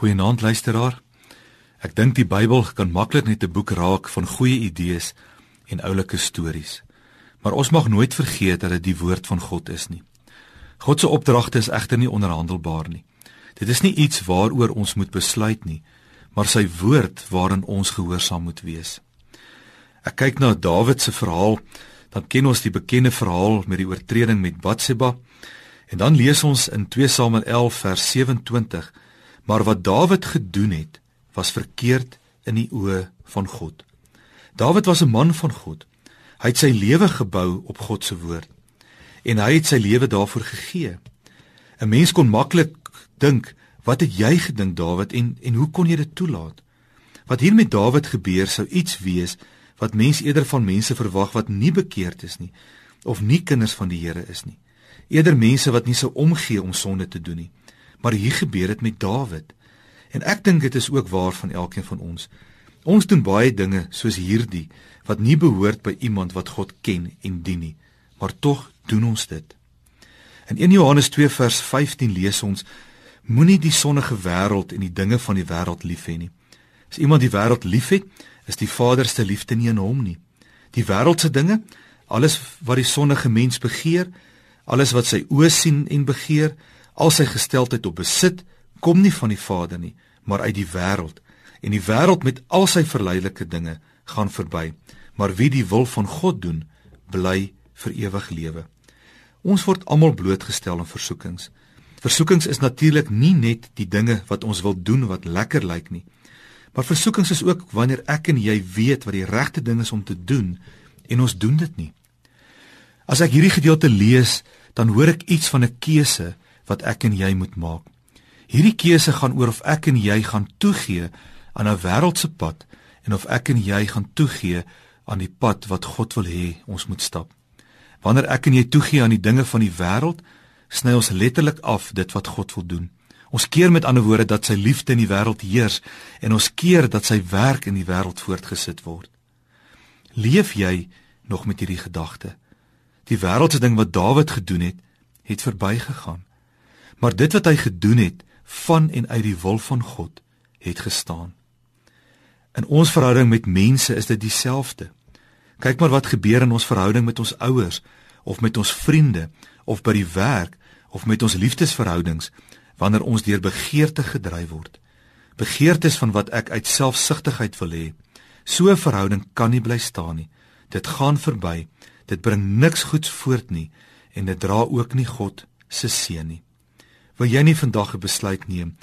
Goeienaand luisteraar. Ek dink die Bybel kan maklik net 'n boek raak van goeie idees en oulike stories. Maar ons mag nooit vergeet dat dit die woord van God is nie. God se opdragte is egter nie onderhandelbaar nie. Dit is nie iets waaroor ons moet besluit nie, maar sy woord waarin ons gehoorsaam moet wees. Ek kyk na Dawid se verhaal, dan ken ons die bekende verhaal met die oortreding met Batseba. En dan lees ons in 2 Samuel 11 vers 27 Maar wat Dawid gedoen het, was verkeerd in die oë van God. Dawid was 'n man van God. Hy het sy lewe gebou op God se woord en hy het sy lewe daarvoor gegee. 'n Mens kon maklik dink, wat het jy gedink Dawid en en hoe kon jy dit toelaat? Wat hier met Dawid gebeur sou iets wees wat mense eerder van mense verwag wat nie bekeerd is nie of nie kinders van die Here is nie. Eerder mense wat nie sou omgee om sonde te doen nie. Maar hier gebeur dit met Dawid. En ek dink dit is ook waar van elkeen van ons. Ons doen baie dinge soos hierdie wat nie behoort by iemand wat God ken en dien nie, maar tog doen ons dit. In 1 Johannes 2 vers 15 lees ons: Moenie die sonnige wêreld en die dinge van die wêreld lief hê nie. As iemand die wêreld liefhet, is die Vader se liefde nie in hom nie. Die wêreldse dinge, alles wat die sonnige mens begeer, alles wat sy oë sien en begeer, Al sy gesteldheid op besit kom nie van die Vader nie, maar uit die wêreld. En die wêreld met al sy verleideliike dinge gaan verby, maar wie die wil van God doen, bly vir ewig lewe. Ons word almal blootgestel aan versoekings. Versoekings is natuurlik nie net die dinge wat ons wil doen wat lekker lyk nie. Maar versoekings is ook wanneer ek en jy weet wat die regte ding is om te doen en ons doen dit nie. As ek hierdie gedeelte lees, dan hoor ek iets van 'n keuse wat ek en jy moet maak. Hierdie keuse gaan oor of ek en jy gaan toegee aan 'n wêreldse pad en of ek en jy gaan toegee aan die pad wat God wil hê ons moet stap. Wanneer ek en jy toegee aan die dinge van die wêreld, sny ons letterlik af dit wat God wil doen. Ons keer met ander woorde dat sy liefde in die wêreld heers en ons keer dat sy werk in die wêreld voortgesit word. Leef jy nog met hierdie gedagte? Die wêreldse ding wat Dawid gedoen het, het verbygegaan. Maar dit wat hy gedoen het van en uit die wil van God het gestaan. In ons verhouding met mense is dit dieselfde. Kyk maar wat gebeur in ons verhouding met ons ouers of met ons vriende of by die werk of met ons liefdesverhoudings wanneer ons deur begeerte gedryf word. Begeertes van wat ek uit selfsugtigheid wil hê. So 'n verhouding kan nie bly staan nie. Dit gaan verby. Dit bring niks goeds voort nie en dit dra ook nie God se seën nie. Wil jy nie vandag 'n besluit neem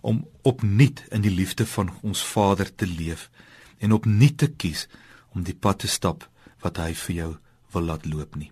om opnuut in die liefde van ons Vader te leef en opnuut te kies om die pad te stap wat hy vir jou wil laat loop nie?